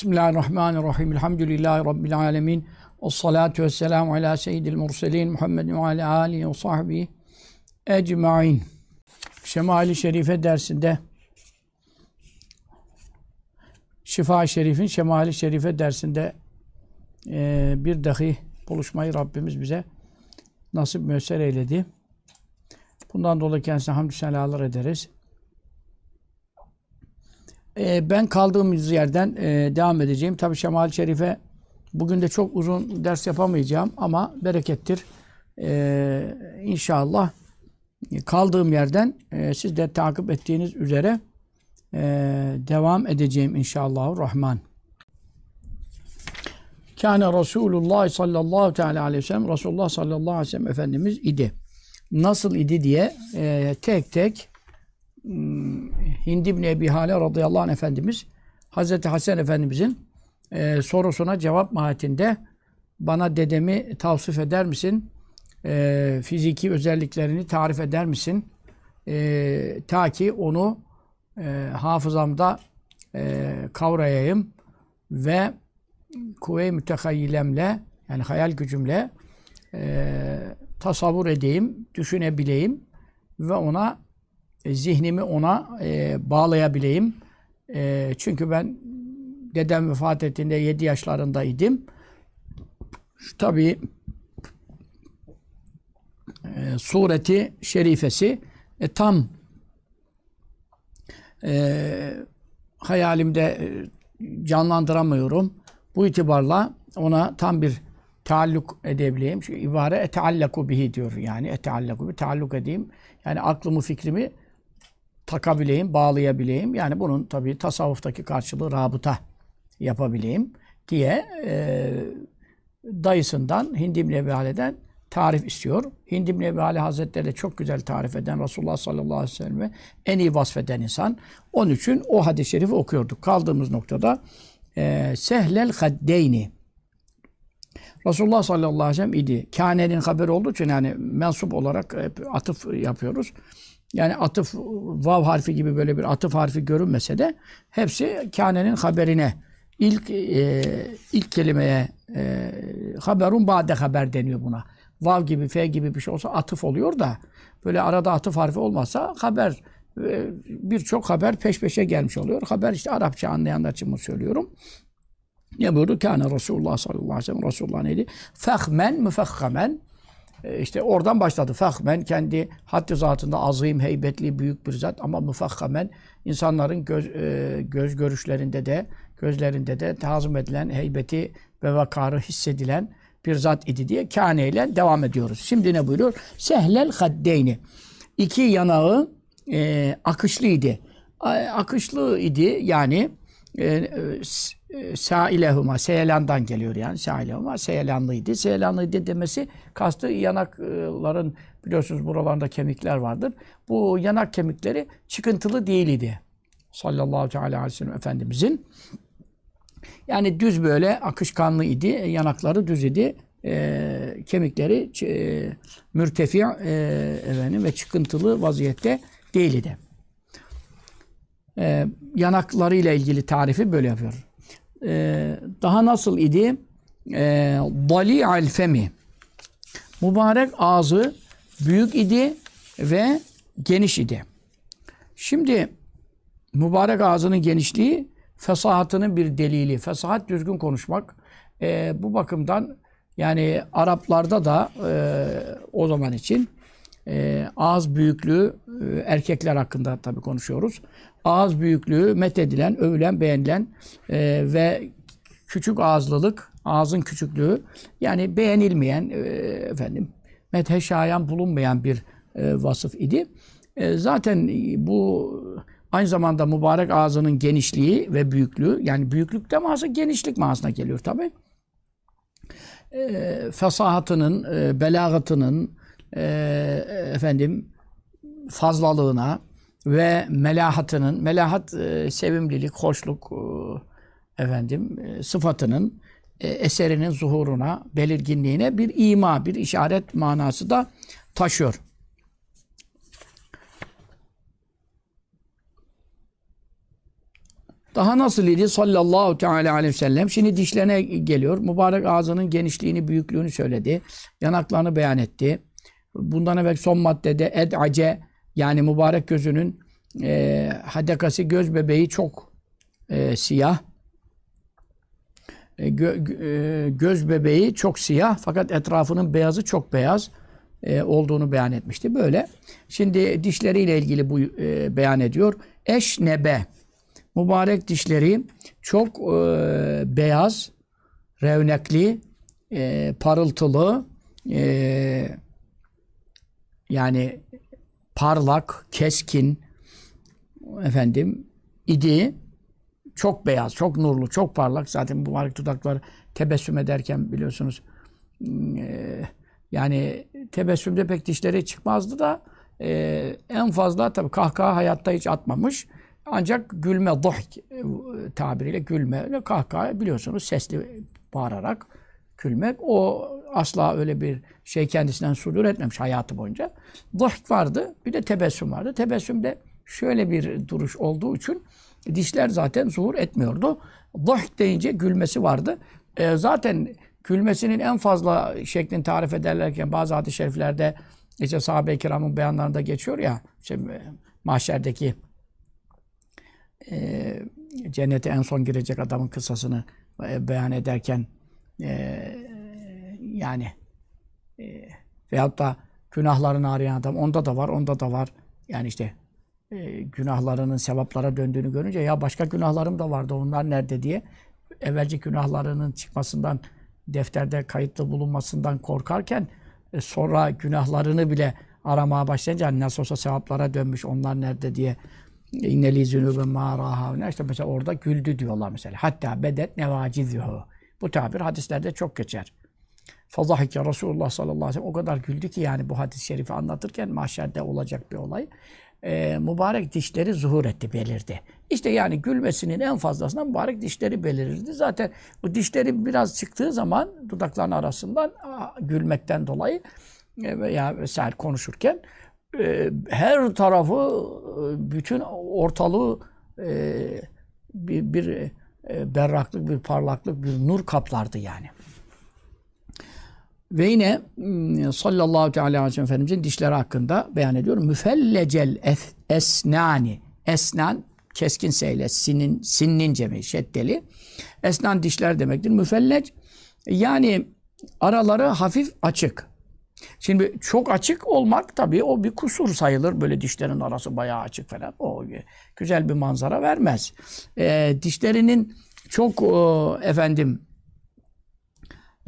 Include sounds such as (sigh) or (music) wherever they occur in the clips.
Bismillahirrahmanirrahim. Elhamdülillahi Rabbil alemin. Ve salatu ve selamu ala seyyidil murselin. Muhammedin ve ala alihi ve sahbihi ecma'in. Şemali Şerife dersinde Şifa-i Şerif'in Şemali Şerife dersinde e, bir dahi buluşmayı Rabbimiz bize nasip müessir eyledi. Bundan dolayı kendisine hamdü senalar ederiz. E, ben kaldığımız yerden e, devam edeceğim. Tabi Şemali Şerife bugün de çok uzun ders yapamayacağım ama berekettir. E, inşallah kaldığım yerden e, siz de takip ettiğiniz üzere e, devam edeceğim inşallah rahman. Kâne Resulullah sallallahu teala aleyhi ve sellem Resulullah sallallahu aleyhi ve sellem Efendimiz idi. Nasıl idi diye tek tek Hindi İbni Ebi Hale radıyallahu anh Efendimiz Hazreti Hasan Efendimizin e, sorusuna cevap mahiyetinde bana dedemi tavsif eder misin? E, fiziki özelliklerini tarif eder misin? E, ta ki onu e, hafızamda e, kavrayayım ve kuvve-i mütekayyilemle yani hayal gücümle e, tasavvur edeyim, düşünebileyim ve ona zihnimi ona e, bağlayabileyim. E, çünkü ben dedem vefat ettiğinde 7 yaşlarındaydım. Tabii e, sureti şerifesi e, tam e, hayalimde e, canlandıramıyorum. Bu itibarla ona tam bir taalluk edebileyim. Çünkü ibare eteallaku bihi diyor. Yani eteallaku bi taalluk edeyim. Yani aklımı, fikrimi takabileyim, bağlayabileyim. Yani bunun tabii tasavvuftaki karşılığı rabıta yapabileyim diye e, dayısından Hindi bin tarif istiyor. Hindi bin Hazretleri de çok güzel tarif eden Resulullah sallallahu aleyhi ve sellem'i en iyi vasfeden insan. Onun için o hadis-i şerifi okuyorduk. Kaldığımız noktada e, sehlel haddeyni Resulullah sallallahu aleyhi ve sellem idi. Kâne'nin haberi olduğu için yani mensup olarak hep atıf yapıyoruz. Yani atıf vav harfi gibi böyle bir atıf harfi görünmese de hepsi kânenin haberine ilk e, ilk kelimeye e, haberun bade haber deniyor buna. Vav gibi, fe gibi bir şey olsa atıf oluyor da böyle arada atıf harfi olmazsa haber e, birçok haber peş peşe gelmiş oluyor. Haber işte Arapça anlayanlar için bunu söylüyorum. Ne buyurdu? Kâne Resulullah sallallahu aleyhi ve sellem. Resulullah neydi? Fehmen müfekhamen. E işte oradan başladı. Fehmen kendi haddi zatında azim, heybetli, büyük bir zat ama müfekhamen insanların göz, e, göz görüşlerinde de gözlerinde de tazım edilen heybeti ve vakarı hissedilen bir zat idi diye kâne ile devam ediyoruz. Şimdi ne buyuruyor? Sehlel haddeyni. İki yanağı e, akışlıydı. Akışlı idi yani e, e, sailehuma, seyelandan geliyor yani sailehuma, seyelanlıydı. Seyelanlıydı demesi kastı yanakların biliyorsunuz buralarında kemikler vardır. Bu yanak kemikleri çıkıntılı değildi. Sallallahu aleyhi ve sellem Efendimizin. Yani düz böyle akışkanlı idi. Yanakları düz idi. E, kemikleri e, mürtefi e, efendim, ve çıkıntılı vaziyette değildi. E, yanaklarıyla ilgili tarifi böyle yapıyor. E, daha nasıl idi? E, Dali alfemi. Mübarek ağzı büyük idi ve geniş idi. Şimdi mübarek ağzının genişliği fesahatının bir delili. Fesahat düzgün konuşmak. E, bu bakımdan yani Araplarda da e, o zaman için e, ağız büyüklüğü e, erkekler hakkında tabii konuşuyoruz. Ağız büyüklüğü methedilen, övülen, beğenilen e, ve küçük ağızlılık, ağzın küçüklüğü yani beğenilmeyen e, efendim methe şayan bulunmayan bir e, vasıf idi. E, zaten bu Aynı zamanda mübarek ağzının genişliği ve büyüklüğü, yani büyüklük teması genişlik manasına geliyor tabi. E, fesahatının, e, belagatının, e, efendim fazlalığına ve melahatının, melahat e, sevimlilik, hoşluk e, efendim e, sıfatının e, eserinin zuhuruna, belirginliğine bir ima, bir işaret manası da taşıyor. Daha nasıl idi sallallahu teala aleyhi ve sellem? Şimdi dişlerine geliyor. Mübarek ağzının genişliğini, büyüklüğünü söyledi. Yanaklarını beyan etti. Bundan evvel son maddede ed'ace yani mübarek gözünün e, hadekası göz bebeği çok e, siyah. E, gö- e, göz bebeği çok siyah fakat etrafının beyazı çok beyaz e, olduğunu beyan etmişti. Böyle. Şimdi dişleriyle ilgili bu e, beyan ediyor. Eşnebe. Mübarek dişleri çok e, beyaz, revnekli, e, parıltılı, e, yani parlak, keskin efendim idi. Çok beyaz, çok nurlu, çok parlak. Zaten mübarek dudakları tebessüm ederken biliyorsunuz e, yani tebessümde pek dişleri çıkmazdı da e, en fazla tabii kahkaha hayatta hiç atmamış. Ancak gülme, dhahk e, tabiriyle gülme, kahkaha biliyorsunuz sesli bağırarak gülmek. O asla öyle bir şey kendisinden sudur etmemiş hayatı boyunca. Dhahk vardı, bir de tebessüm vardı. Tebessümde şöyle bir duruş olduğu için dişler zaten zuhur etmiyordu. Dhahk deyince gülmesi vardı. E, zaten gülmesinin en fazla şeklini tarif ederlerken bazı hadis-i şeriflerde işte sahabe-i kiramın beyanlarında geçiyor ya işte e, mahşerdeki e, cennete en son girecek adamın kıssasını e, beyan ederken e, yani e, veyahut da günahlarını arayan adam onda da var, onda da var. Yani işte e, günahlarının sevaplara döndüğünü görünce ya başka günahlarım da vardı onlar nerede diye evvelce günahlarının çıkmasından defterde kayıtlı bulunmasından korkarken e, sonra günahlarını bile aramaya başlayınca hani nasıl olsa sevaplara dönmüş onlar nerede diye inneli zünübe mârâhâvne işte mesela orada güldü diyorlar mesela. Hatta bedet nevâcizuhu. Bu tabir hadislerde çok geçer. Fazahike Resulullah sallallahu aleyhi ve sellem o kadar güldü ki yani bu hadis-i şerifi anlatırken mahşerde olacak bir olay. Ee, mübarek dişleri zuhur etti, belirdi. İşte yani gülmesinin en fazlasından mübarek dişleri belirirdi. Zaten bu dişleri biraz çıktığı zaman dudakların arasından gülmekten dolayı e, veya vesaire konuşurken e, her tarafı e, bütün ortalığı bir, bir berraklık, bir parlaklık, bir nur kaplardı yani. Ve yine mm, sallallahu teala aleyhi ve sellem Efendimizin dişleri hakkında beyan ediyor. Müfellecel es, esnani. Esnan keskin seyle sinin sinnin cemi şeddeli. Esnan dişler demektir. Müfellec yani araları hafif açık. Şimdi çok açık olmak tabii o bir kusur sayılır. Böyle dişlerin arası bayağı açık falan. O güzel bir manzara vermez. E, dişlerinin çok e, efendim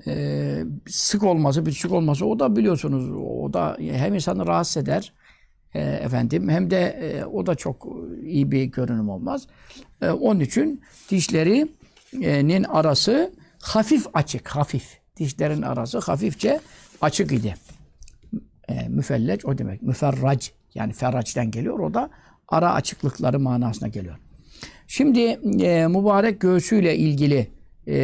e, sık olması, bitişik olması o da biliyorsunuz o da hem insanı rahatsız eder e, efendim hem de e, o da çok iyi bir görünüm olmaz. E, onun için dişlerinin arası hafif açık, hafif. Dişlerin arası hafifçe açık idi. E, müfelleç o demek. Müferrac yani ferraçten geliyor. O da ara açıklıkları manasına geliyor. Şimdi e, mübarek göğsüyle ilgili e,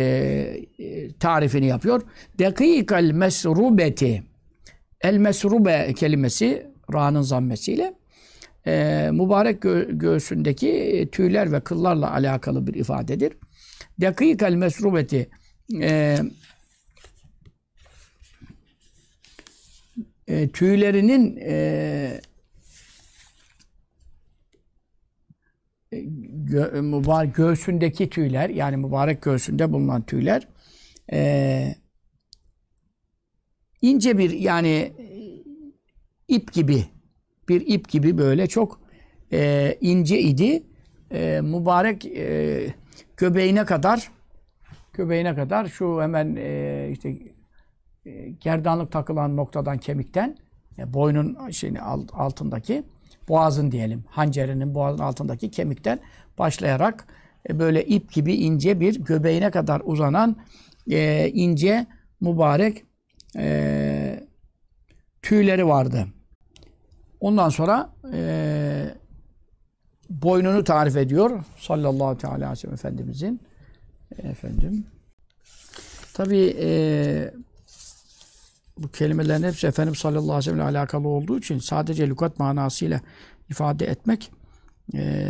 e, tarifini yapıyor. Dekikal mesrubeti El mesrube kelimesi ra'nın zammesiyle e, mübarek gö göğsündeki tüyler ve kıllarla alakalı bir ifadedir. Dekikal mesrubeti e, e, tüylerinin e, mübarek göğsündeki tüyler yani mübarek göğsünde bulunan tüyler e, ince bir yani ip gibi bir ip gibi böyle çok e, ince idi. E, mübarek e, göbeğine kadar göbeğine kadar şu hemen e, işte e, gerdanlık takılan noktadan kemikten e, boynun şeyini altındaki boğazın diyelim hancerinin boğazın altındaki kemikten başlayarak e, böyle ip gibi ince bir göbeğine kadar uzanan e, ince mübarek e, tüyleri vardı. Ondan sonra e, boynunu tarif ediyor sallallahu teala aleyhi ve sellem Efendimizin efendim. Tabi e, bu kelimelerin hepsi Efendimiz sallallahu aleyhi ve sellem ile alakalı olduğu için sadece lügat manasıyla ifade etmek e,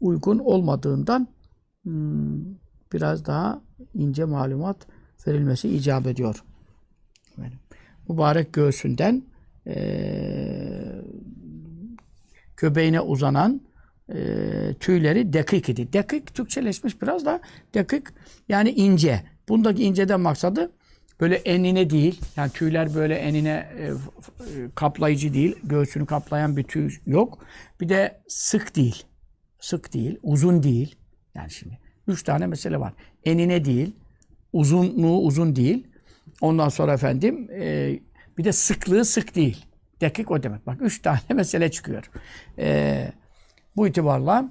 uygun olmadığından hmm, biraz daha ince malumat verilmesi icap ediyor. Efendim, Mübarek göğsünden eee göbeğine uzanan e, tüyleri dekik idi. Dekik Türkçeleşmiş biraz da dekik yani ince. Bundaki inceden maksadı böyle enine değil. Yani tüyler böyle enine e, e, kaplayıcı değil. Göğsünü kaplayan bir tüy yok. Bir de sık değil. Sık değil. Uzun değil. Yani şimdi üç tane mesele var. Enine değil. Uzunluğu uzun değil. Ondan sonra efendim e, bir de sıklığı sık değil. Dakik o demek. Bak üç tane (laughs) mesele çıkıyor. E, bu itibarla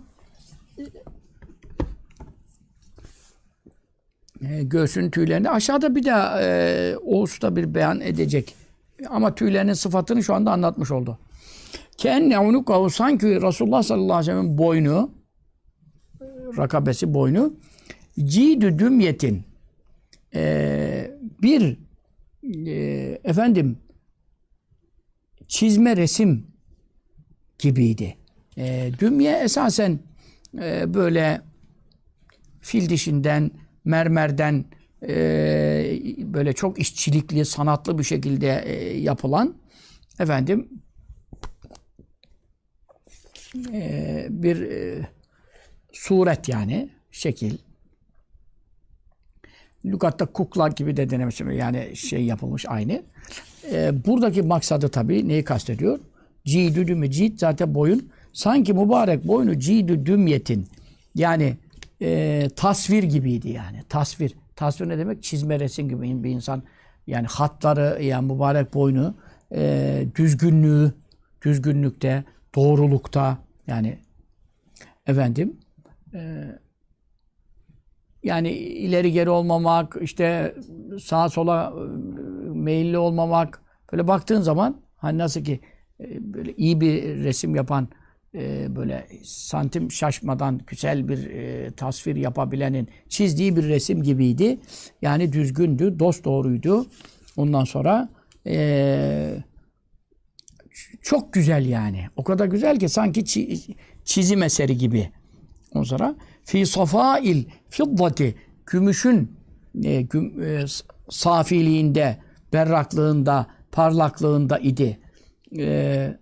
e, göğsün tüylerini aşağıda bir daha e, Oğuz da bir beyan edecek. Ama tüylerinin sıfatını şu anda anlatmış oldu. Kenne unukahu sanki Resulullah sallallahu aleyhi ve sellem'in boynu rakabesi boynu cidü dümyetin e, bir e, efendim çizme resim gibiydi. E, dümye esasen e, böyle fil dişinden, mermerden e, böyle çok işçilikli, sanatlı bir şekilde e, yapılan efendim e, bir e, suret yani şekil. Lügatta kukla gibi de denemiş yani şey yapılmış aynı. E, buradaki maksadı tabii neyi kastediyor? Cidü dümye, cid zaten boyun. Sanki mübarek boynu cidü dümyetin yani e, tasvir gibiydi yani. Tasvir. Tasvir ne demek? Çizme resim gibi bir insan. Yani hatları yani mübarek boynu e, düzgünlüğü, düzgünlükte, doğrulukta yani efendim e, yani ileri geri olmamak, işte sağa sola e, meyilli olmamak. Böyle baktığın zaman hani nasıl ki e, böyle iyi bir resim yapan e, böyle santim şaşmadan güzel bir e, tasvir yapabilenin çizdiği bir resim gibiydi. Yani düzgündü, dost doğruydu. Ondan sonra e, çok güzel yani. O kadar güzel ki sanki çi- çizim eseri gibi. Ondan sonra fi safail fiddati gümüşün e, güm, e, safiliğinde, berraklığında, parlaklığında idi. E,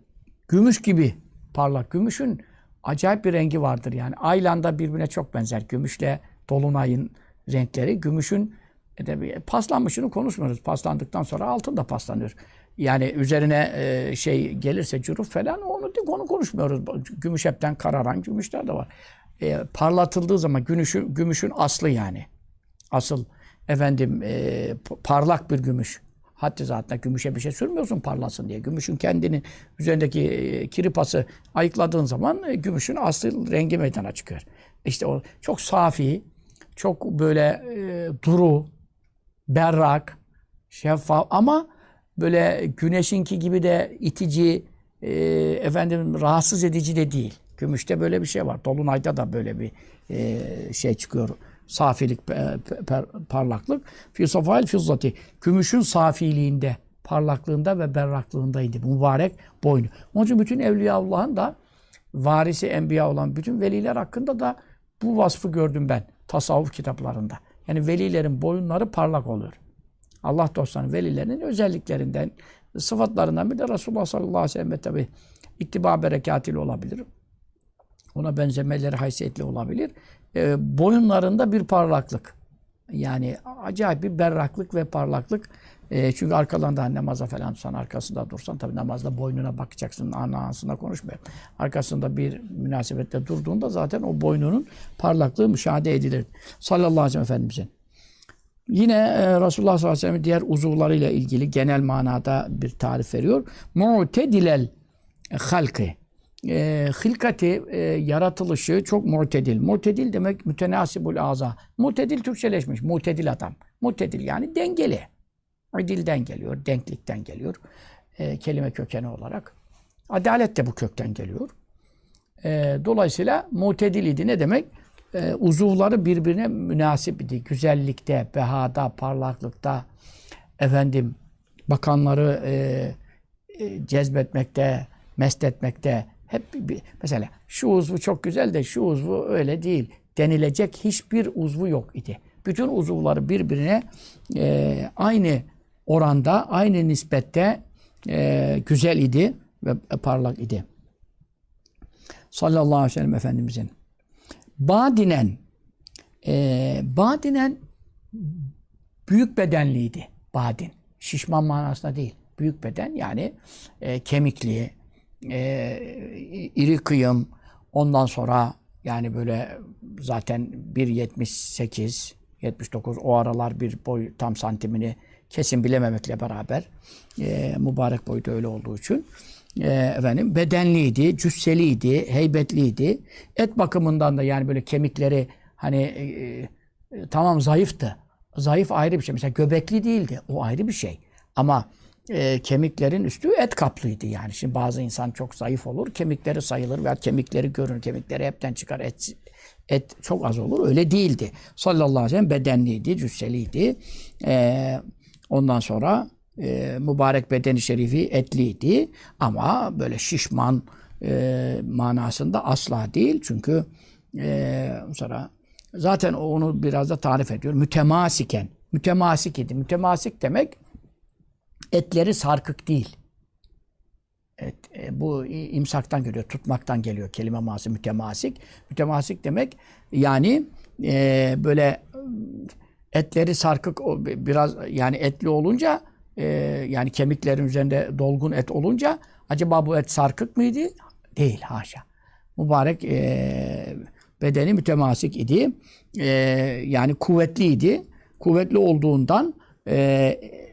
gümüş gibi parlak. Gümüşün acayip bir rengi vardır yani. Aylanda birbirine çok benzer. Gümüşle dolunayın renkleri. Gümüşün de paslanmışını konuşmuyoruz. Paslandıktan sonra altın da paslanıyor. Yani üzerine e, şey gelirse cüruf falan onu onu konuşmuyoruz. Gümüş hepten kararan gümüşler de var. E, parlatıldığı zaman gümüşün, gümüşün aslı yani. Asıl efendim e, parlak bir gümüş. Hatta zaten gümüşe bir şey sürmüyorsun parlasın diye. Gümüşün kendinin üzerindeki e, kiripası ayıkladığın zaman e, gümüşün asıl rengi meydana çıkıyor. İşte o çok safi, çok böyle e, duru, berrak, şeffaf ama böyle güneşinki gibi de itici, e, efendim rahatsız edici de değil. Gümüşte böyle bir şey var. Dolunayda da böyle bir e, şey çıkıyor. Safilik, per- parlaklık. Fi safail fizzati. Gümüşün safiliğinde, parlaklığında ve berraklığındaydı. Mübarek boynu. Onun için bütün Evliyaullah'ın da varisi enbiya olan bütün veliler hakkında da bu vasfı gördüm ben tasavvuf kitaplarında. Yani velilerin boyunları parlak oluyor. Allah dostlarının, velilerinin özelliklerinden, sıfatlarından bir de Resulullah sallallahu aleyhi ve sellem tabi ittiba berekatiyle olabilir. Ona benzemeleri haysiyetli olabilir. Ee, boyunlarında bir parlaklık. Yani acayip bir berraklık ve parlaklık. Ee, çünkü arkalarında namaza falan tutsan, arkasında dursan tabi namazda boynuna bakacaksın, ana anasına konuşmuyor. Arkasında bir münasebette durduğunda zaten o boynunun parlaklığı müşahede edilir. Sallallahu aleyhi ve sellem Efendimizin. Yine e, Resulullah sallallahu aleyhi ve sellem'in diğer uzuvlarıyla ilgili genel manada bir tarif veriyor. Mu'tedilel halkı. E, hilkati, e, yaratılışı çok mu'tedil. Mu'tedil demek mütenasibul aza. Mu'tedil Türkçeleşmiş. Mu'tedil adam. Mu'tedil yani dengeli. Dilden geliyor, denklikten geliyor. E, kelime kökeni olarak. Adalet de bu kökten geliyor. E, dolayısıyla mutedil idi. Ne demek? E, uzuvları birbirine münasip idi. Güzellikte, behada, parlaklıkta, efendim bakanları e, e, cezbetmekte, mest etmekte Hep bir, mesela şu uzvu çok güzel de şu uzvu öyle değil denilecek hiçbir uzvu yok idi. Bütün uzuvları birbirine e, aynı oranda, aynı nispette e, güzel idi ve parlak idi. Sallallahu aleyhi ve sellem Efendimizin. Badinen e, badinen büyük bedenliydi. Badin. Şişman manasında değil. Büyük beden yani e, kemikli, e, iri kıyım, ondan sonra yani böyle zaten 1.78, 79 o aralar bir boy tam santimini kesin bilememekle beraber e, mübarek boyda öyle olduğu için e, efendim bedenliydi, cüsseliydi, heybetliydi. Et bakımından da yani böyle kemikleri hani e, e, tamam zayıftı. Zayıf ayrı bir şey. Mesela göbekli değildi. O ayrı bir şey. Ama e, kemiklerin üstü et kaplıydı yani. Şimdi bazı insan çok zayıf olur. Kemikleri sayılır veya kemikleri görünür. Kemikleri hepten çıkar. Et, et çok az olur. Öyle değildi. Sallallahu aleyhi ve sellem bedenliydi, cüsseliydi. E, ondan sonra e, mübarek bedeni şerifi etliydi. Ama böyle şişman e, manasında asla değil. Çünkü e, sonra zaten onu biraz da tarif ediyor. Mütemasiken. Mütemasik idi. Mütemasik demek etleri sarkık değil. Et, e, bu imsaktan geliyor, tutmaktan geliyor kelime manası mütemasik. Mütemasik demek yani e, böyle e, etleri sarkık biraz yani etli olunca e, yani kemiklerin üzerinde dolgun et olunca acaba bu et sarkık mıydı? Değil haşa. Mübarek e, bedeni mütemasik idi. E, yani kuvvetliydi. Kuvvetli olduğundan e,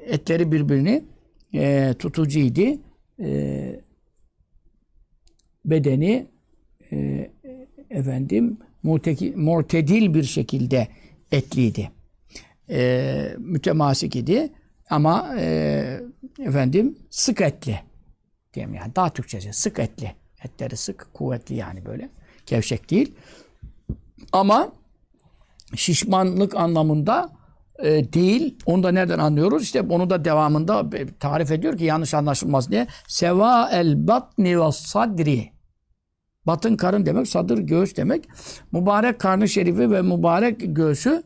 etleri birbirini e, tutucuydu. E, bedeni e, efendim muteki, mortedil bir şekilde etliydi. E, mütemasik idi ama e, efendim sık etli diyeyim yani daha Türkçesi sık etli. Etleri sık, kuvvetli yani böyle. Gevşek değil. Ama şişmanlık anlamında e, değil. Onu da nereden anlıyoruz? İşte onu da devamında tarif ediyor ki yanlış anlaşılmaz diye. Seva el batni ve sadri. Batın karın demek, sadır göğüs demek. Mübarek karnı şerifi ve mübarek göğsü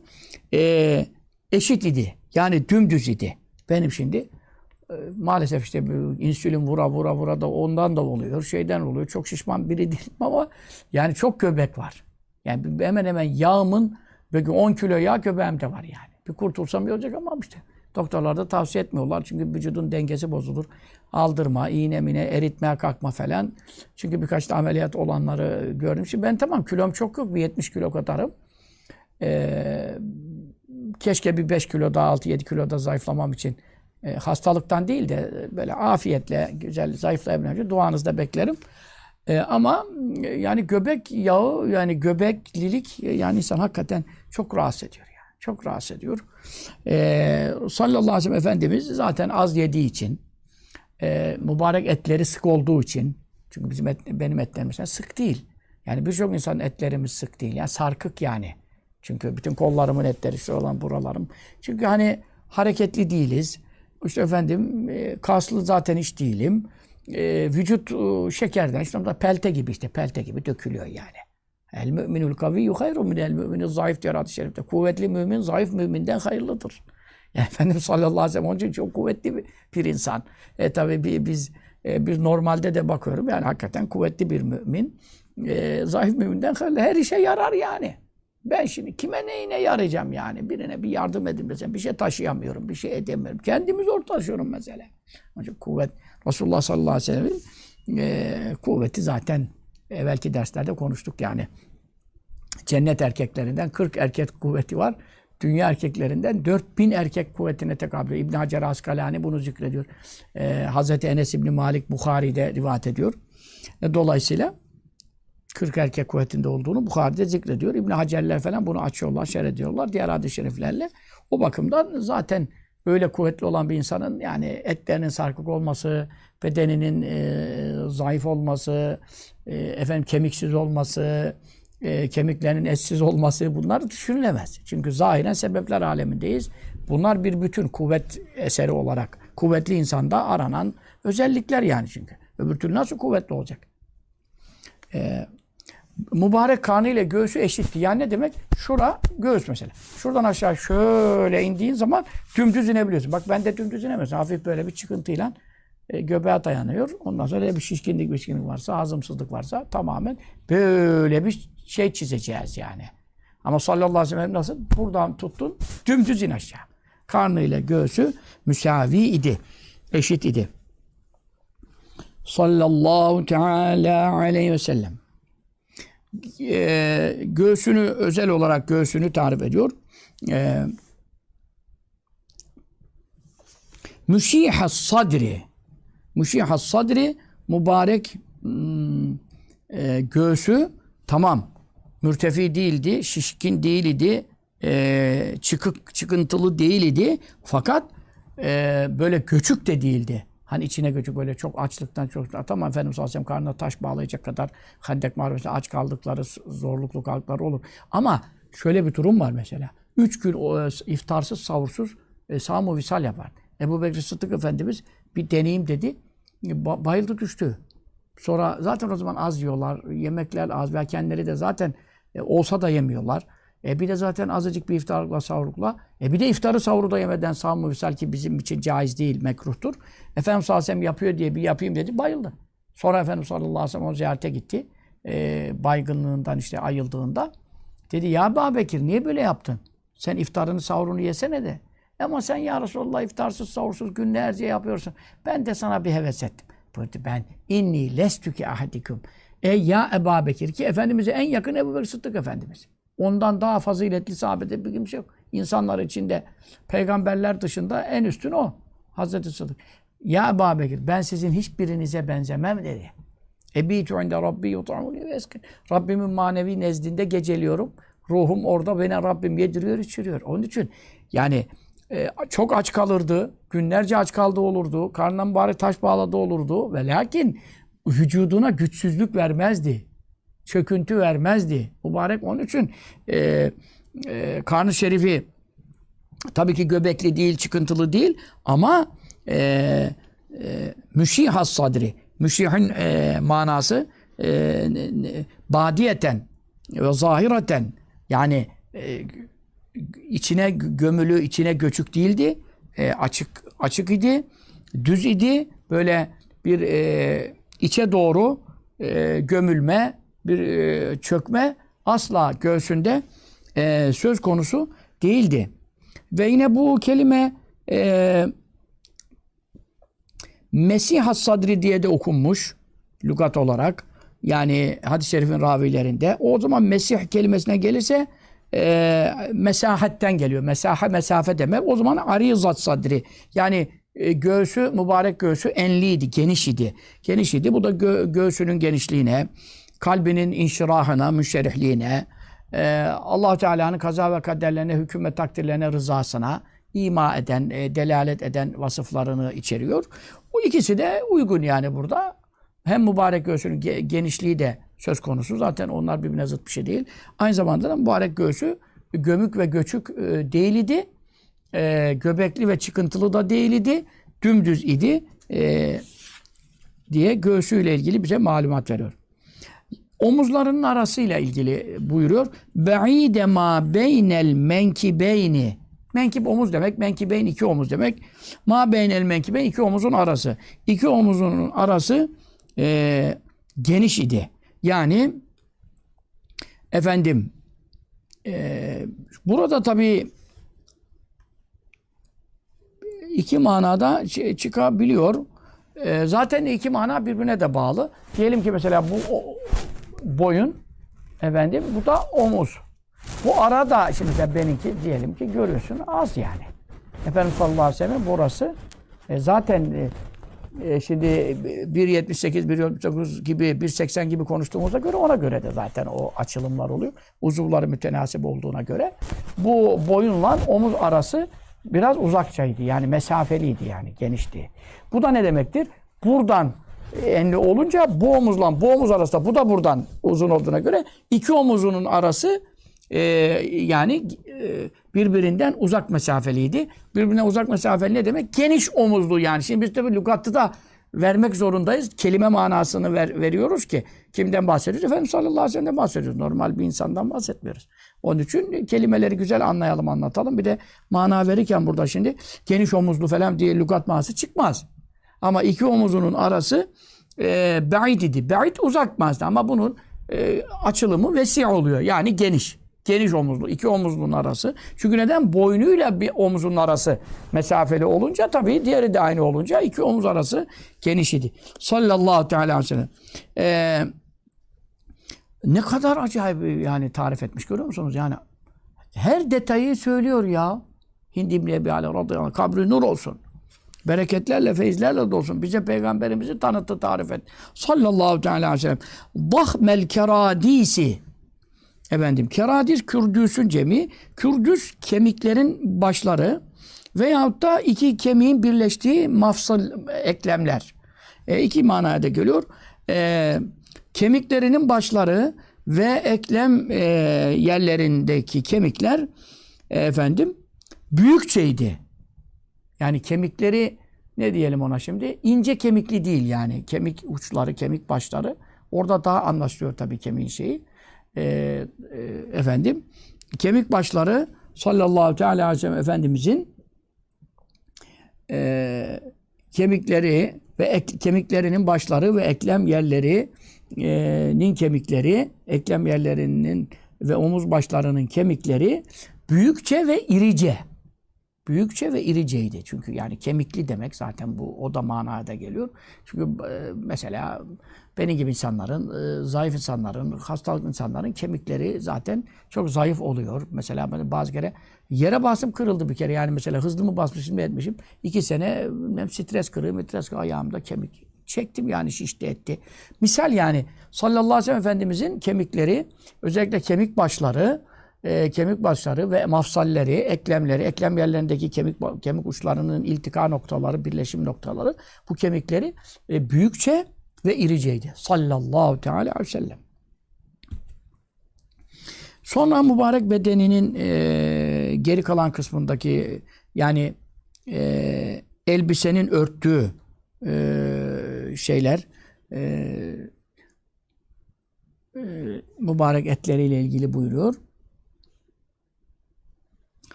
e, eşit idi. Yani dümdüz idi. Benim şimdi e, maalesef işte insülin vura vura vura da ondan da oluyor. Şeyden oluyor. Çok şişman biri değilim ama yani çok göbek var. Yani hemen hemen yağımın belki 10 kilo yağ göbeğimde var yani. Bir kurtulsam iyi olacak ama işte doktorlar da tavsiye etmiyorlar. Çünkü vücudun dengesi bozulur. Aldırma, iğne mine, eritmeye kalkma falan. Çünkü birkaç da ameliyat olanları gördüm. Şimdi ben tamam kilom çok yok. Bir 70 kilo kadarım. Ee, keşke bir 5 kilo daha 6-7 kilo da zayıflamam için e, hastalıktan değil de böyle afiyetle güzel zayıflayabilmem duanızda beklerim. E, ama yani göbek yağı yani göbeklilik yani insan hakikaten çok rahatsız ediyor. Çok rahatsız ediyor. E, sallallahu aleyhi ve sellem Efendimiz zaten az yediği için e, mübarek etleri sık olduğu için çünkü bizim et, benim etlerim mesela sık değil. Yani birçok insanın etlerimiz sık değil. Yani sarkık yani. Çünkü bütün kollarımın etleri şu olan buralarım. Çünkü hani hareketli değiliz. İşte efendim e, kaslı zaten hiç değilim. E, vücut e, şekerden işte pelte gibi işte pelte gibi dökülüyor yani. El müminul kaviyyu hayru minel müminin zayıf diyor hadis-i şerifte. Kuvvetli mümin zayıf müminden hayırlıdır. (laughs) Yani Efendimiz sallallahu aleyhi ve sellem onun için çok kuvvetli bir, bir insan. E tabi bi- biz e, biz normalde de bakıyorum yani hakikaten kuvvetli bir mümin. E, zayıf müminden hayırlı. Her işe yarar yani. Ben şimdi kime neyine yarayacağım yani? Birine bir yardım edin mesela. Bir şey taşıyamıyorum, bir şey edemiyorum. Kendimi zor taşıyorum mesela. İçin kuvvet, Resulullah sallallahu aleyhi ve sellem'in e, kuvveti zaten evvelki derslerde konuştuk yani. Cennet erkeklerinden 40 erkek kuvveti var. Dünya erkeklerinden 4000 erkek kuvvetine tekabül ediyor. İbn Hacer Askalani bunu zikrediyor. Ee, Hazreti Enes İbni Malik Bukhari'de rivayet ediyor. E, dolayısıyla 40 erkek kuvvetinde olduğunu Bukhari'de zikrediyor. İbn Hacerler falan bunu açıyorlar, şer ediyorlar diğer hadis-i şeriflerle. O bakımdan zaten öyle kuvvetli olan bir insanın yani etlerinin sarkık olması, bedeninin e, zayıf olması, e, efendim kemiksiz olması, e, kemiklerinin etsiz olması bunlar düşünülemez. Çünkü zahiren sebepler alemindeyiz. Bunlar bir bütün kuvvet eseri olarak kuvvetli insanda aranan özellikler yani çünkü. Öbür türlü nasıl kuvvetli olacak? Mübarek karnı ile göğsü eşitti. Yani ne demek? Şura göğüs mesela. Şuradan aşağı şöyle indiğin zaman dümdüz inebiliyorsun. Bak ben de dümdüz inemezsin. Hafif böyle bir çıkıntıyla e, göbeğe dayanıyor. Ondan sonra öyle bir şişkinlik, şişkinlik varsa, hazımsızlık varsa tamamen böyle bir şey çizeceğiz yani. Ama sallallahu aleyhi ve sellem nasıl? Buradan tuttun, dümdüz in aşağı. Karnı ile göğsü müsavi idi. Eşit idi. Sallallahu teala aleyhi ve sellem. Ee, göğsünü özel olarak göğsünü tarif ediyor. Ee, Müşihas sadri. Müşihas sadri mübarek e, göğsü tamam mürtefi değildi, şişkin değildi, e, çıkık çıkıntılı değildi. Fakat e, böyle göçük de değildi. Hani içine göçük böyle çok açlıktan çok tamam Efendimiz sallallahu aleyhi ve sellem karnına taş bağlayacak kadar Hendek Mağarabesi'nde aç kaldıkları, zorluklu kaldıkları olur. Ama şöyle bir durum var mesela. Üç gün o, iftarsız, savursuz e, sağ visal yapar. Ebu Bekir Sıddık Efendimiz bir deneyim dedi. Ba- bayıldı düştü. Sonra zaten o zaman az yiyorlar. Yemekler az. Ve kendileri de zaten e, olsa da yemiyorlar. E bir de zaten azıcık bir iftarlıkla savrukla. E bir de iftarı savuru da yemeden sağ visal ki bizim için caiz değil, mekruhtur. Efendimiz sallallahu yapıyor diye bir yapayım dedi. Bayıldı. Sonra Efendimiz sallallahu aleyhi ve sellem onu ziyarete gitti. E, baygınlığından işte ayıldığında. Dedi ya Ebu Bekir niye böyle yaptın? Sen iftarını sahurunu yesene de. Ama sen ya Resulallah iftarsız sahursuz günlerce yapıyorsun. Ben de sana bir heves ettim. Buyurdu ben inni lestüki ahadikum. Ey ya Ebu Bekir ki Efendimiz'e en yakın Ebu Bekir Sıddık Efendimiz. Ondan daha faziletli sahabede bir kimse yok. İnsanlar içinde peygamberler dışında en üstün o. Hazreti Sıddık. Ya Ebu Bekir ben sizin hiçbirinize benzemem dedi. Ebitu inde Rabbi yut'amuni ve. Rabbimin manevi nezdinde geceliyorum. Ruhum orada beni Rabbim yediriyor, içiriyor. Onun için yani e, çok aç kalırdı. Günlerce aç kaldı olurdu. Karnına mübarek taş bağladı olurdu. Ve lakin vücuduna güçsüzlük vermezdi. Çöküntü vermezdi. Mübarek onun için e, e, karnı şerifi tabii ki göbekli değil, çıkıntılı değil ama e, e, müşihas sadri. Müşihin e, manası e, badiyeten ve zahireten yani e, içine gömülü, içine göçük değildi. E, açık açık idi. Düz idi. Böyle bir e, içe doğru e, gömülme, bir e, çökme asla göğsünde e, söz konusu değildi. Ve yine bu kelime e, Mesih sadri diye de okunmuş lügat olarak. Yani hadis-i şerifin ravilerinde. O zaman Mesih kelimesine gelirse e, mesahetten geliyor. Mesahe mesafe demek. O zaman arizat sadri. Yani e, göğsü, mübarek göğsü enliydi, geniş idi. Geniş idi. Bu da gö göğsünün genişliğine, kalbinin inşirahına, müşerihliğine, e, allah Teala'nın kaza ve kaderlerine, hüküm ve takdirlerine, rızasına ima eden, e, delalet eden vasıflarını içeriyor. Bu ikisi de uygun yani burada. Hem mübarek göğsünün ge genişliği de söz konusu. Zaten onlar birbirine zıt bir şey değil. Aynı zamanda da mübarek göğsü gömük ve göçük e, değil. E, göbekli ve çıkıntılı da değil idi. Dümdüz idi. E, diye göğsüyle ilgili bize malumat veriyor. Omuzlarının arasıyla ilgili buyuruyor. Be'ide ma beynel menkibeyni. Menkib omuz demek. Menkibeyn iki omuz demek. Ma beynel menkibeyn iki omuzun arası. İki omuzun arası e, geniş idi. Yani efendim e, burada tabi iki manada çıkabiliyor. E, zaten iki mana birbirine de bağlı. Diyelim ki mesela bu boyun efendim bu da omuz. Bu arada şimdi sen benimki diyelim ki görüyorsun az yani. Efendim sallallahu aleyhi ve sellem burası e, zaten e, e, şimdi 1.78, 1.79 gibi, 1.80 gibi konuştuğumuza göre ona göre de zaten o açılımlar oluyor. Uzuvları mütenasip olduğuna göre. Bu boyunla omuz arası biraz uzakçaydı. Yani mesafeliydi yani, genişti. Bu da ne demektir? Buradan enli olunca bu omuzla bu omuz arasında bu da buradan uzun olduğuna göre iki omuzunun arası e, yani e, birbirinden uzak mesafeliydi. Birbirine uzak mesafeli ne demek? Geniş omuzlu yani. Şimdi biz tabii lügatta da vermek zorundayız. Kelime manasını ver, veriyoruz ki kimden bahsediyoruz? Efendimiz sallallahu aleyhi ve sellem'den bahsediyoruz. Normal bir insandan bahsetmiyoruz. Onun için kelimeleri güzel anlayalım, anlatalım. Bir de mana verirken burada şimdi geniş omuzlu falan diye lügat manası çıkmaz. Ama iki omuzunun arası e, ba'id idi. Ba'id uzak manası ama bunun e, açılımı vesi oluyor. Yani geniş. Geniş omuzlu. iki omuzlunun arası. Çünkü neden? Boynuyla bir omuzun arası mesafeli olunca tabii diğeri de aynı olunca iki omuz arası geniş idi. Sallallahu teala aleyhi ve sellem. Ee, ne kadar acayip yani tarif etmiş görüyor musunuz? Yani her detayı söylüyor ya. Hindi İbni Ebi Ali radıyallahu kabri nur olsun. Bereketlerle, feyizlerle dolsun. Bize peygamberimizi tanıttı, tarif et. Sallallahu teala aleyhi ve sellem. Dahmel keradisi. Efendim, keradis kürdüsün cemi. Kürdüs kemiklerin başları veyahut da iki kemiğin birleştiği mafsal eklemler. E, iki manaya da geliyor. E, kemiklerinin başları ve eklem e, yerlerindeki kemikler e, efendim büyükçeydi. Yani kemikleri ne diyelim ona şimdi? ince kemikli değil yani. Kemik uçları, kemik başları. Orada daha anlaşılıyor tabii kemiğin şeyi. Ee, e, efendim kemik başları sallallahu teala aleyhi ve sellem Efendimizin e, kemikleri ve ek, kemiklerinin başları ve eklem yerlerinin kemikleri, eklem yerlerinin ve omuz başlarının kemikleri büyükçe ve irice. Büyükçe ve iriceydi. Çünkü yani kemikli demek zaten bu o da manada geliyor. Çünkü e, mesela benim gibi insanların, e, zayıf insanların, hastalıklı insanların kemikleri zaten çok zayıf oluyor. Mesela ben bazı kere yere basım kırıldı bir kere. Yani mesela hızlı mı basmışım mı etmişim. İki sene hem stres kırığı, stres kırığı ayağımda kemik çektim yani şişti etti. Misal yani sallallahu aleyhi ve sellem Efendimizin kemikleri, özellikle kemik başları, e, kemik başları ve mafsalleri, eklemleri, eklem yerlerindeki kemik kemik uçlarının iltika noktaları, birleşim noktaları bu kemikleri e, büyükçe ve iriceydi. Sallallahu teala aleyhi ve sellem. Sonra mübarek bedeninin e, geri kalan kısmındaki yani e, elbisenin örttüğü e, şeyler e, e, mübarek etleriyle ilgili buyuruyor.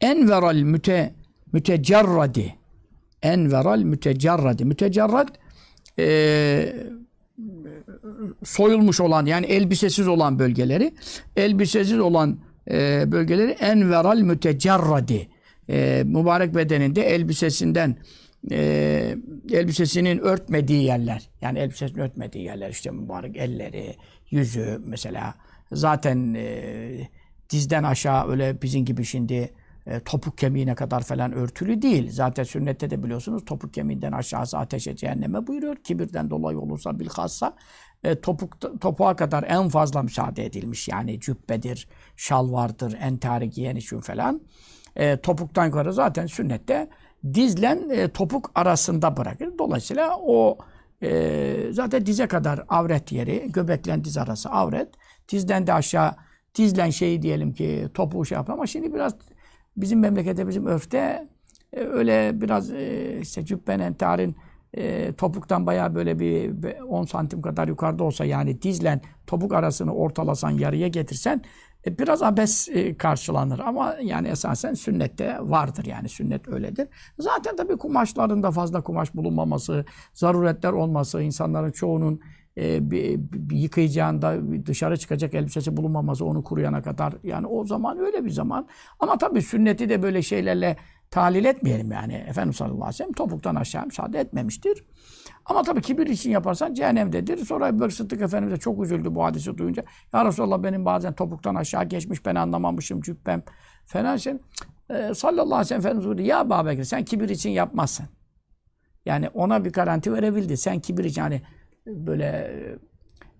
Enveral müte mütecerradi. Enveral mütecerradi. Mütecerrad e, soyulmuş olan yani elbisesiz olan bölgeleri elbisesiz olan e, bölgeleri enveral mütecerradi. E, mübarek bedeninde elbisesinden e, elbisesinin örtmediği yerler yani elbisesinin örtmediği yerler işte mübarek elleri yüzü mesela zaten e, dizden aşağı öyle bizim gibi şimdi e, topuk kemiğine kadar falan örtülü değil. Zaten sünnette de biliyorsunuz topuk kemiğinden aşağısı ateşe cehenneme buyuruyor. Kibirden dolayı olursa bilhassa e, topuk, topuğa kadar en fazla müsaade edilmiş. Yani cübbedir, şalvardır, entari giyen için falan. E, topuktan yukarı zaten sünnette dizlen e, topuk arasında bırakır. Dolayısıyla o e, zaten dize kadar avret yeri, göbeklen diz arası avret. Dizden de aşağı dizlen şeyi diyelim ki topuğu şey yapar ama şimdi biraz bizim memlekette, bizim örfte e, öyle biraz e, işte cübben tarin e, topuktan bayağı böyle bir 10 santim kadar yukarıda olsa yani dizlen topuk arasını ortalasan yarıya getirsen e, biraz abes e, karşılanır ama yani esasen sünnette vardır yani sünnet öyledir. Zaten tabii kumaşlarında fazla kumaş bulunmaması, zaruretler olması, insanların çoğunun e, bir, bir yıkayacağında dışarı çıkacak elbisesi bulunmaması onu kuruyana kadar. Yani o zaman öyle bir zaman. Ama tabii sünneti de böyle şeylerle tahlil etmeyelim yani. Efendimiz sallallahu aleyhi ve sellem topuktan aşağı müsaade etmemiştir. Ama tabii kibir için yaparsan cehennemdedir. Sonra Ebu Sıddık Efendimiz de çok üzüldü bu hadisi duyunca. Ya Resulallah benim bazen topuktan aşağı geçmiş ben anlamamışım cübbem falan şey. Ee, sallallahu aleyhi ve sellem Efendimiz buyurdu. Ya Babekir sen kibir için yapmazsın. Yani ona bir garanti verebildi. Sen kibir için hani böyle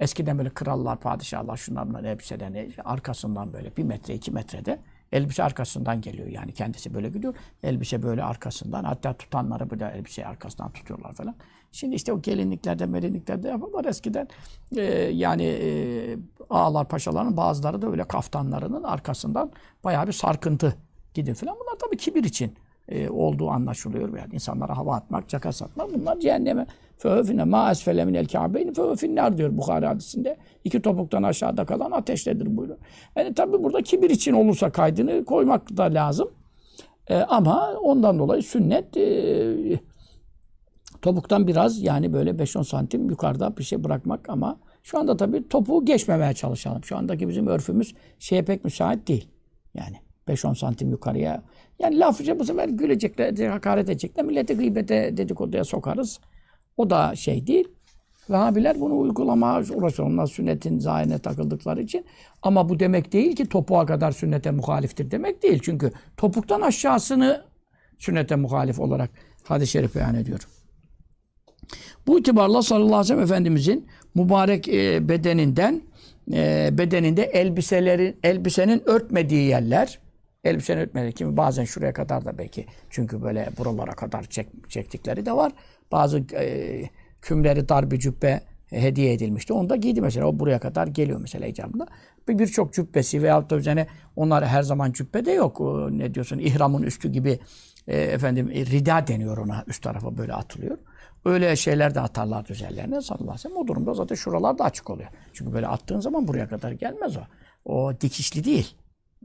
eskiden böyle krallar, padişahlar şunlar bunlar elbiselerini arkasından böyle bir metre, iki metrede elbise arkasından geliyor. Yani kendisi böyle gidiyor. Elbise böyle arkasından. Hatta tutanları böyle elbiseyi arkasından tutuyorlar falan. Şimdi işte o gelinliklerde, melinliklerde yapıyorlar. Eskiden e, yani e, ağalar, paşaların bazıları da öyle kaftanlarının arkasından bayağı bir sarkıntı gidin falan. Bunlar tabii kibir için e, olduğu anlaşılıyor. Yani insanlara hava atmak, caka satmak bunlar cehenneme. Fehöfine ma esfele minel kâbeyni fehöfinler diyor Bukhari hadisinde. İki topuktan aşağıda kalan ateştedir buyuruyor. Yani tabi burada kibir için olursa kaydını koymak da lazım. E, ama ondan dolayı sünnet e, topuktan biraz yani böyle 5-10 santim yukarıda bir şey bırakmak ama şu anda tabii topuğu geçmemeye çalışalım. Şu andaki bizim örfümüz şeye pek müsait değil. Yani 5-10 santim yukarıya. Yani lafıca bu sefer gülecekler, hakaret edecekler. Milleti gıybete, dedikoduya sokarız. O da şey değil. Vehhabiler bunu uygulamaya uğraşıyor. Onlar sünnetin zahirine takıldıkları için. Ama bu demek değil ki topuğa kadar sünnete muhaliftir demek değil. Çünkü topuktan aşağısını sünnete muhalif olarak hadis-i şerif beyan ediyor. Bu itibarla sallallahu aleyhi ve sellem Efendimizin mübarek e, bedeninden e, bedeninde elbiselerin elbisenin örtmediği yerler elbisenin örtmediği kimi bazen şuraya kadar da belki çünkü böyle buralara kadar çek, çektikleri de var. Bazı e, kümleri dar bir cübbe hediye edilmişti. Onu da giydi mesela. O buraya kadar geliyor mesela icabında. Bir Birçok cübbesi veyahut da üzerine onlar her zaman cübbe de yok. Ne diyorsun ihramın üstü gibi e, efendim e, rida deniyor ona. Üst tarafa böyle atılıyor. Öyle şeyler de atarlar üzerlerine sallallahu aleyhi ve sellem. O durumda zaten şuralar da açık oluyor. Çünkü böyle attığın zaman buraya kadar gelmez o. O dikişli değil.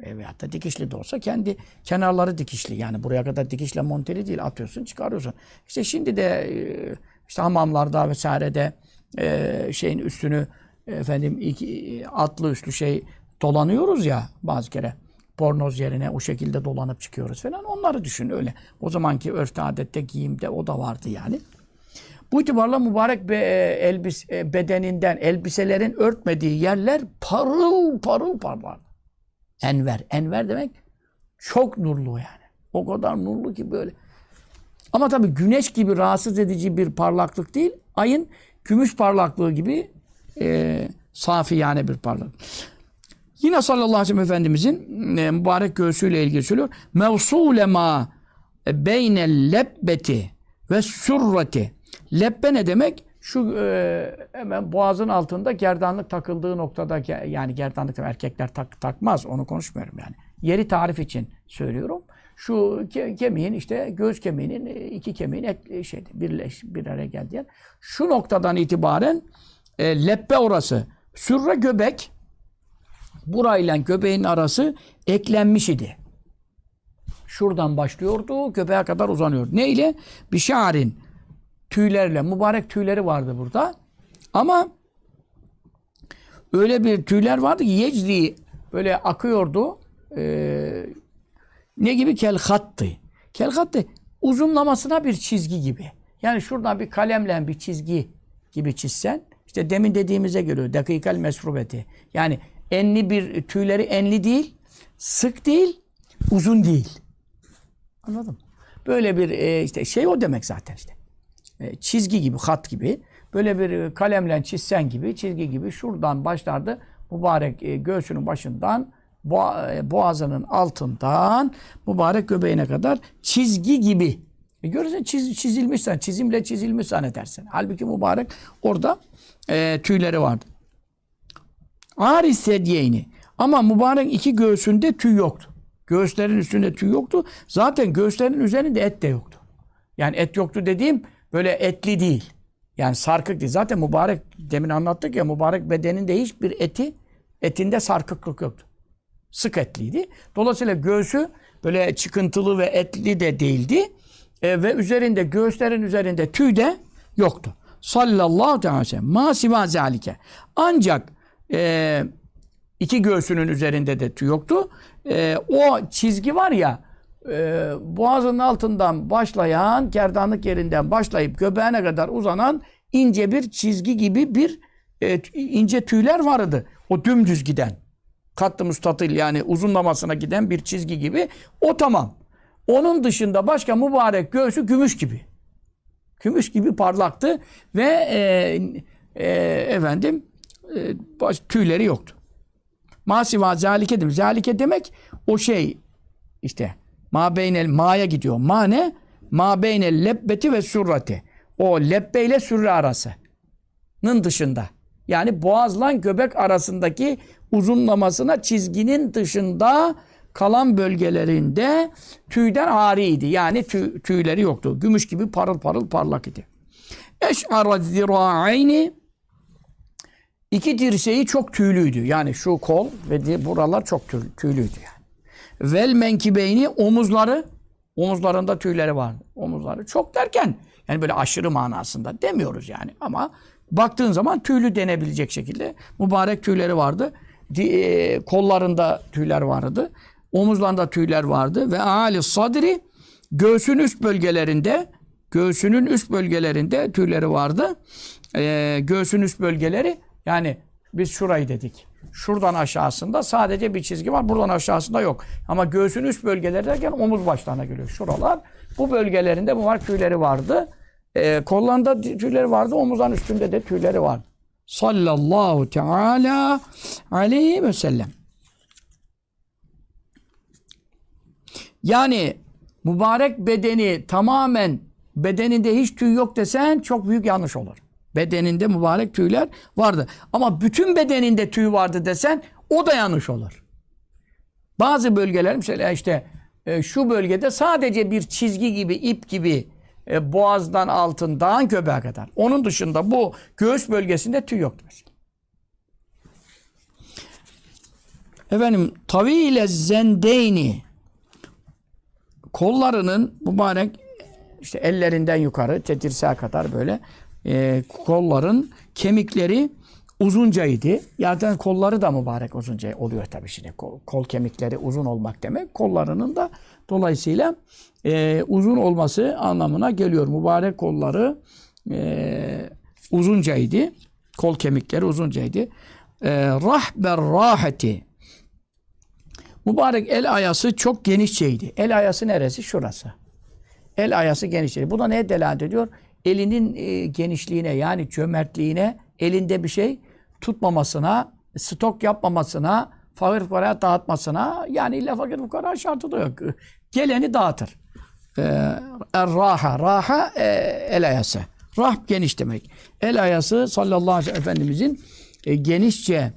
E, veyahut da dikişli de olsa kendi kenarları dikişli. Yani buraya kadar dikişle monteli değil. Atıyorsun çıkarıyorsun. İşte şimdi de e, işte hamamlarda vesairede e, şeyin üstünü efendim iki, atlı üstlü şey dolanıyoruz ya bazı kere pornoz yerine o şekilde dolanıp çıkıyoruz falan. Onları düşün öyle. O zamanki örfte adette giyimde o da vardı yani. Bu itibarla mübarek be, elbis, e, bedeninden elbiselerin örtmediği yerler parıl parıl parlar. Enver. Enver demek çok nurlu yani. O kadar nurlu ki böyle. Ama tabii güneş gibi rahatsız edici bir parlaklık değil. Ayın gümüş parlaklığı gibi e, safi yani bir parlaklık. Yine sallallahu aleyhi ve sellem Efendimizin e, mübarek göğsüyle ilgili söylüyor. Mevsule ma beynel lebbeti ve surrati. Lebbe ne demek? Şu e, hemen boğazın altında gerdanlık takıldığı noktada yani gerdanlık erkekler tak, takmaz onu konuşmuyorum yani. Yeri tarif için söylüyorum. Şu ke, kemiğin işte göz kemiğinin e, iki kemiğin et, şey birleş bir araya geldiği yer. Şu noktadan itibaren e, leppe orası. Sürre göbek burayla göbeğin arası eklenmiş idi. Şuradan başlıyordu, göbeğe kadar uzanıyor. Ne ile? Bişarin tüylerle, mübarek tüyleri vardı burada. Ama öyle bir tüyler vardı ki yecri böyle akıyordu. Ee, ne gibi? Kel hattı. Kel hattı uzunlamasına bir çizgi gibi. Yani şuradan bir kalemle bir çizgi gibi çizsen işte demin dediğimize göre dakikal mesrubeti. Yani enli bir tüyleri enli değil, sık değil, uzun değil. Anladın mı? Böyle bir e, işte şey o demek zaten işte. E, çizgi gibi, hat gibi. Böyle bir e, kalemle çizsen gibi, çizgi gibi şuradan başlardı. Mübarek e, göğsünün başından boğazının altından mübarek göbeğine kadar çizgi gibi. E görürsen çiz, çizilmişsen, çizimle çizilmiş zannedersin. Halbuki mübarek orada e, tüyleri vardı. Aris sedyeyni. Ama mübarek iki göğsünde tüy yoktu. Göğüslerin üstünde tüy yoktu. Zaten göğüslerin üzerinde et de yoktu. Yani et yoktu dediğim böyle etli değil. Yani sarkık değil. Zaten mübarek demin anlattık ya mübarek bedeninde hiçbir eti etinde sarkıklık yoktu. Sık etliydi. Dolayısıyla göğsü böyle çıkıntılı ve etli de değildi. E, ve üzerinde göğüslerin üzerinde tüy de yoktu. Sallallahu aleyhi ve sellem. Ma siva zalike. Ancak e, iki göğsünün üzerinde de tüy yoktu. E, o çizgi var ya e, boğazının altından başlayan, kerdanlık yerinden başlayıp göbeğine kadar uzanan ince bir çizgi gibi bir e, ince tüyler vardı. O dümdüz giden. Kattı müstatil yani uzunlamasına giden bir çizgi gibi. O tamam. Onun dışında başka mübarek göğsü gümüş gibi. Gümüş gibi parlaktı ve e, e, efendim e, baş, tüyleri yoktu. Masiva zalike demek. Zalike demek o şey işte Ma beynel ma'ya gidiyor. Ma ne? Ma beynel lebbeti ve surrati. O lebbe ile sürre arasının dışında. Yani boğazla göbek arasındaki uzunlamasına çizginin dışında kalan bölgelerinde tüyden ariydi. Yani tüy, tüyleri yoktu. Gümüş gibi parıl parıl parlak idi. Eş'ara zira'ayni iki dirseği çok tüylüydü. Yani şu kol ve buralar çok tüylüydü yani. Vel menkibeyni omuzları omuzlarında tüyleri var. Omuzları çok derken yani böyle aşırı manasında demiyoruz yani ama baktığın zaman tüylü denebilecek şekilde mübarek tüyleri vardı. E, kollarında tüyler vardı. Omuzlarında tüyler vardı ve ali sadri göğsün üst bölgelerinde göğsünün üst bölgelerinde tüyleri vardı. E, göğsün üst bölgeleri yani biz şurayı dedik. Şuradan aşağısında sadece bir çizgi var. Buradan aşağısında yok. Ama göğsün üst bölgeleri derken omuz başlarına geliyor. Şuralar. Bu bölgelerinde bu var tüyleri vardı. E, kollarında tüyleri vardı. Omuzların üstünde de tüyleri vardı. Sallallahu teala aleyhi ve sellem. Yani mübarek bedeni tamamen bedeninde hiç tüy yok desen çok büyük yanlış olur. Bedeninde mübarek tüyler vardı. Ama bütün bedeninde tüy vardı desen o da yanlış olur. Bazı bölgeler mesela işte e, şu bölgede sadece bir çizgi gibi, ip gibi e, boğazdan altın, dağın göbeğe kadar. Onun dışında bu göğüs bölgesinde tüy yoktur. Mesela. Efendim tavile zendeyni kollarının mübarek işte ellerinden yukarı tetirseğe kadar böyle e, kolların kemikleri uzuncaydı. Zaten kolları da mübarek uzunca oluyor tabii şimdi. Kol, kol kemikleri uzun olmak demek. Kollarının da dolayısıyla e, uzun olması anlamına geliyor. Mübarek kolları e, uzuncaydı. Kol kemikleri uzuncaydı. E, rahber raheti Mübarek el ayası çok genişçeydi. El ayası neresi? Şurası. El ayası genişçeydi. Bu da neye delalet ediyor? Elinin e, genişliğine yani cömertliğine, elinde bir şey tutmamasına, stok yapmamasına, fakir fukaraya dağıtmasına yani illa fakir fukara şartı da yok. Geleni dağıtır. Ee, raha, raha e, el ayası. Rah geniş demek. El ayası sallallahu aleyhi ve sellem Efendimizin e, genişçe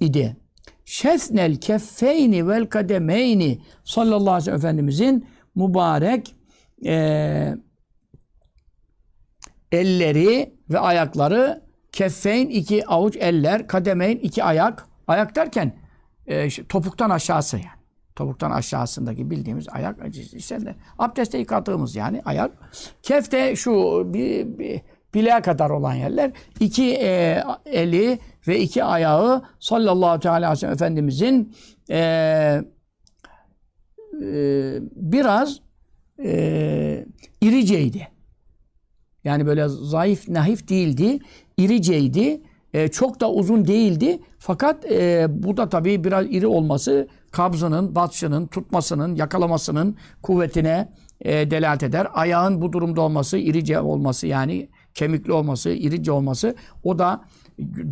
idi. Şesnel keffeyni vel kademeyni sallallahu aleyhi ve sellem Efendimizin mübarek e, elleri ve ayakları keffeyn iki avuç eller, kademeyn iki ayak. Ayak derken e, topuktan aşağısı yani. Topuktan aşağısındaki bildiğimiz ayak. İşte de, abdeste yıkadığımız yani ayak. Kefte şu bir, bir bileğe kadar olan yerler. iki e, eli ve iki ayağı sallallahu teala aleyhi ve sellem Efendimizin e, e, biraz e, iriceydi. Yani böyle zayıf, nahif değildi. İriceydi. E, çok da uzun değildi. Fakat e, bu da tabii biraz iri olması kabzının, batşının, tutmasının, yakalamasının kuvvetine e, delalet eder. Ayağın bu durumda olması, irice olması yani kemikli olması, irice olması o da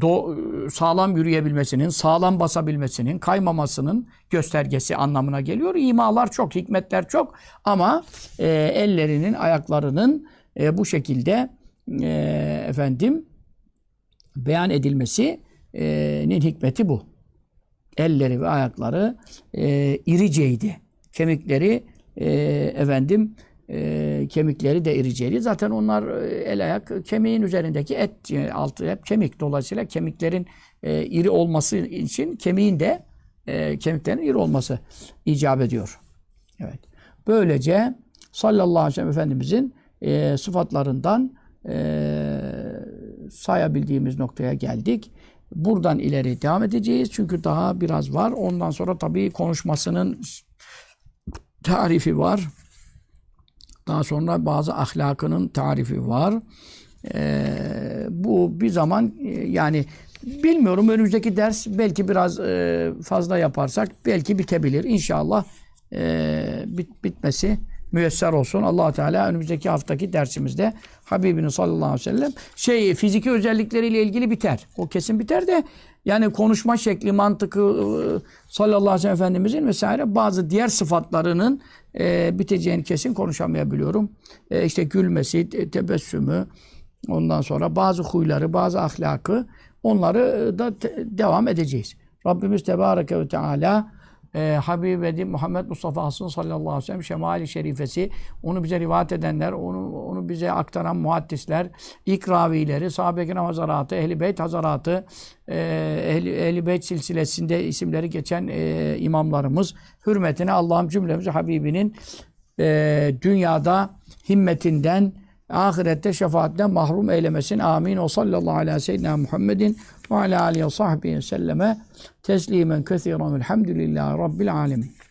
do, sağlam yürüyebilmesinin, sağlam basabilmesinin, kaymamasının göstergesi anlamına geliyor. İmalar çok, hikmetler çok ama e, ellerinin, ayaklarının e, bu şekilde e, efendim beyan edilmesinin hikmeti bu. Elleri ve ayakları e, iriceydi. Kemikleri e, efendim e, kemikleri de iriceydi. Zaten onlar e, el ayak kemiğin üzerindeki et e, altı hep kemik. Dolayısıyla kemiklerin e, iri olması için kemiğin de e, kemiklerin iri olması icap ediyor. Evet. Böylece sallallahu aleyhi ve sellem Efendimizin e, sıfatlarından e, sayabildiğimiz noktaya geldik. Buradan ileri devam edeceğiz. Çünkü daha biraz var. Ondan sonra tabii konuşmasının tarifi var. Daha sonra bazı ahlakının tarifi var. Ee, bu bir zaman e, yani bilmiyorum önümüzdeki ders belki biraz e, fazla yaparsak belki bitebilir. İnşallah e, bit, bitmesi müyesser olsun. allah Teala önümüzdeki haftaki dersimizde Habibinin sallallahu aleyhi ve sellem şey fiziki özellikleriyle ilgili biter. O kesin biter de yani konuşma şekli, mantıkı ıı, sallallahu aleyhi ve sellem Efendimizin vesaire bazı diğer sıfatlarının e, biteceğini kesin konuşamayabiliyorum. E, işte gülmesi, tebessümü, ondan sonra bazı huyları, bazı ahlakı onları da devam edeceğiz. Rabbimiz Tebareke ve Teala e, Habibi Muhammed Mustafa Hasan sallallahu aleyhi ve sellem şemali şerifesi onu bize rivayet edenler onu onu bize aktaran muhaddisler ilk ravileri sahabe-i kiram hazaratı ehli beyt hazaratı e, ehli, ehli beyt silsilesinde isimleri geçen e, imamlarımız hürmetine Allah'ım cümlemizi Habibinin e, dünyada himmetinden ahirette şefaatinden mahrum eylemesin. Amin. O sallallahu aleyhi ve seyyidina Muhammedin ve ala alihi ve sahbihi selleme teslimen kethiren velhamdülillahi rabbil alemin.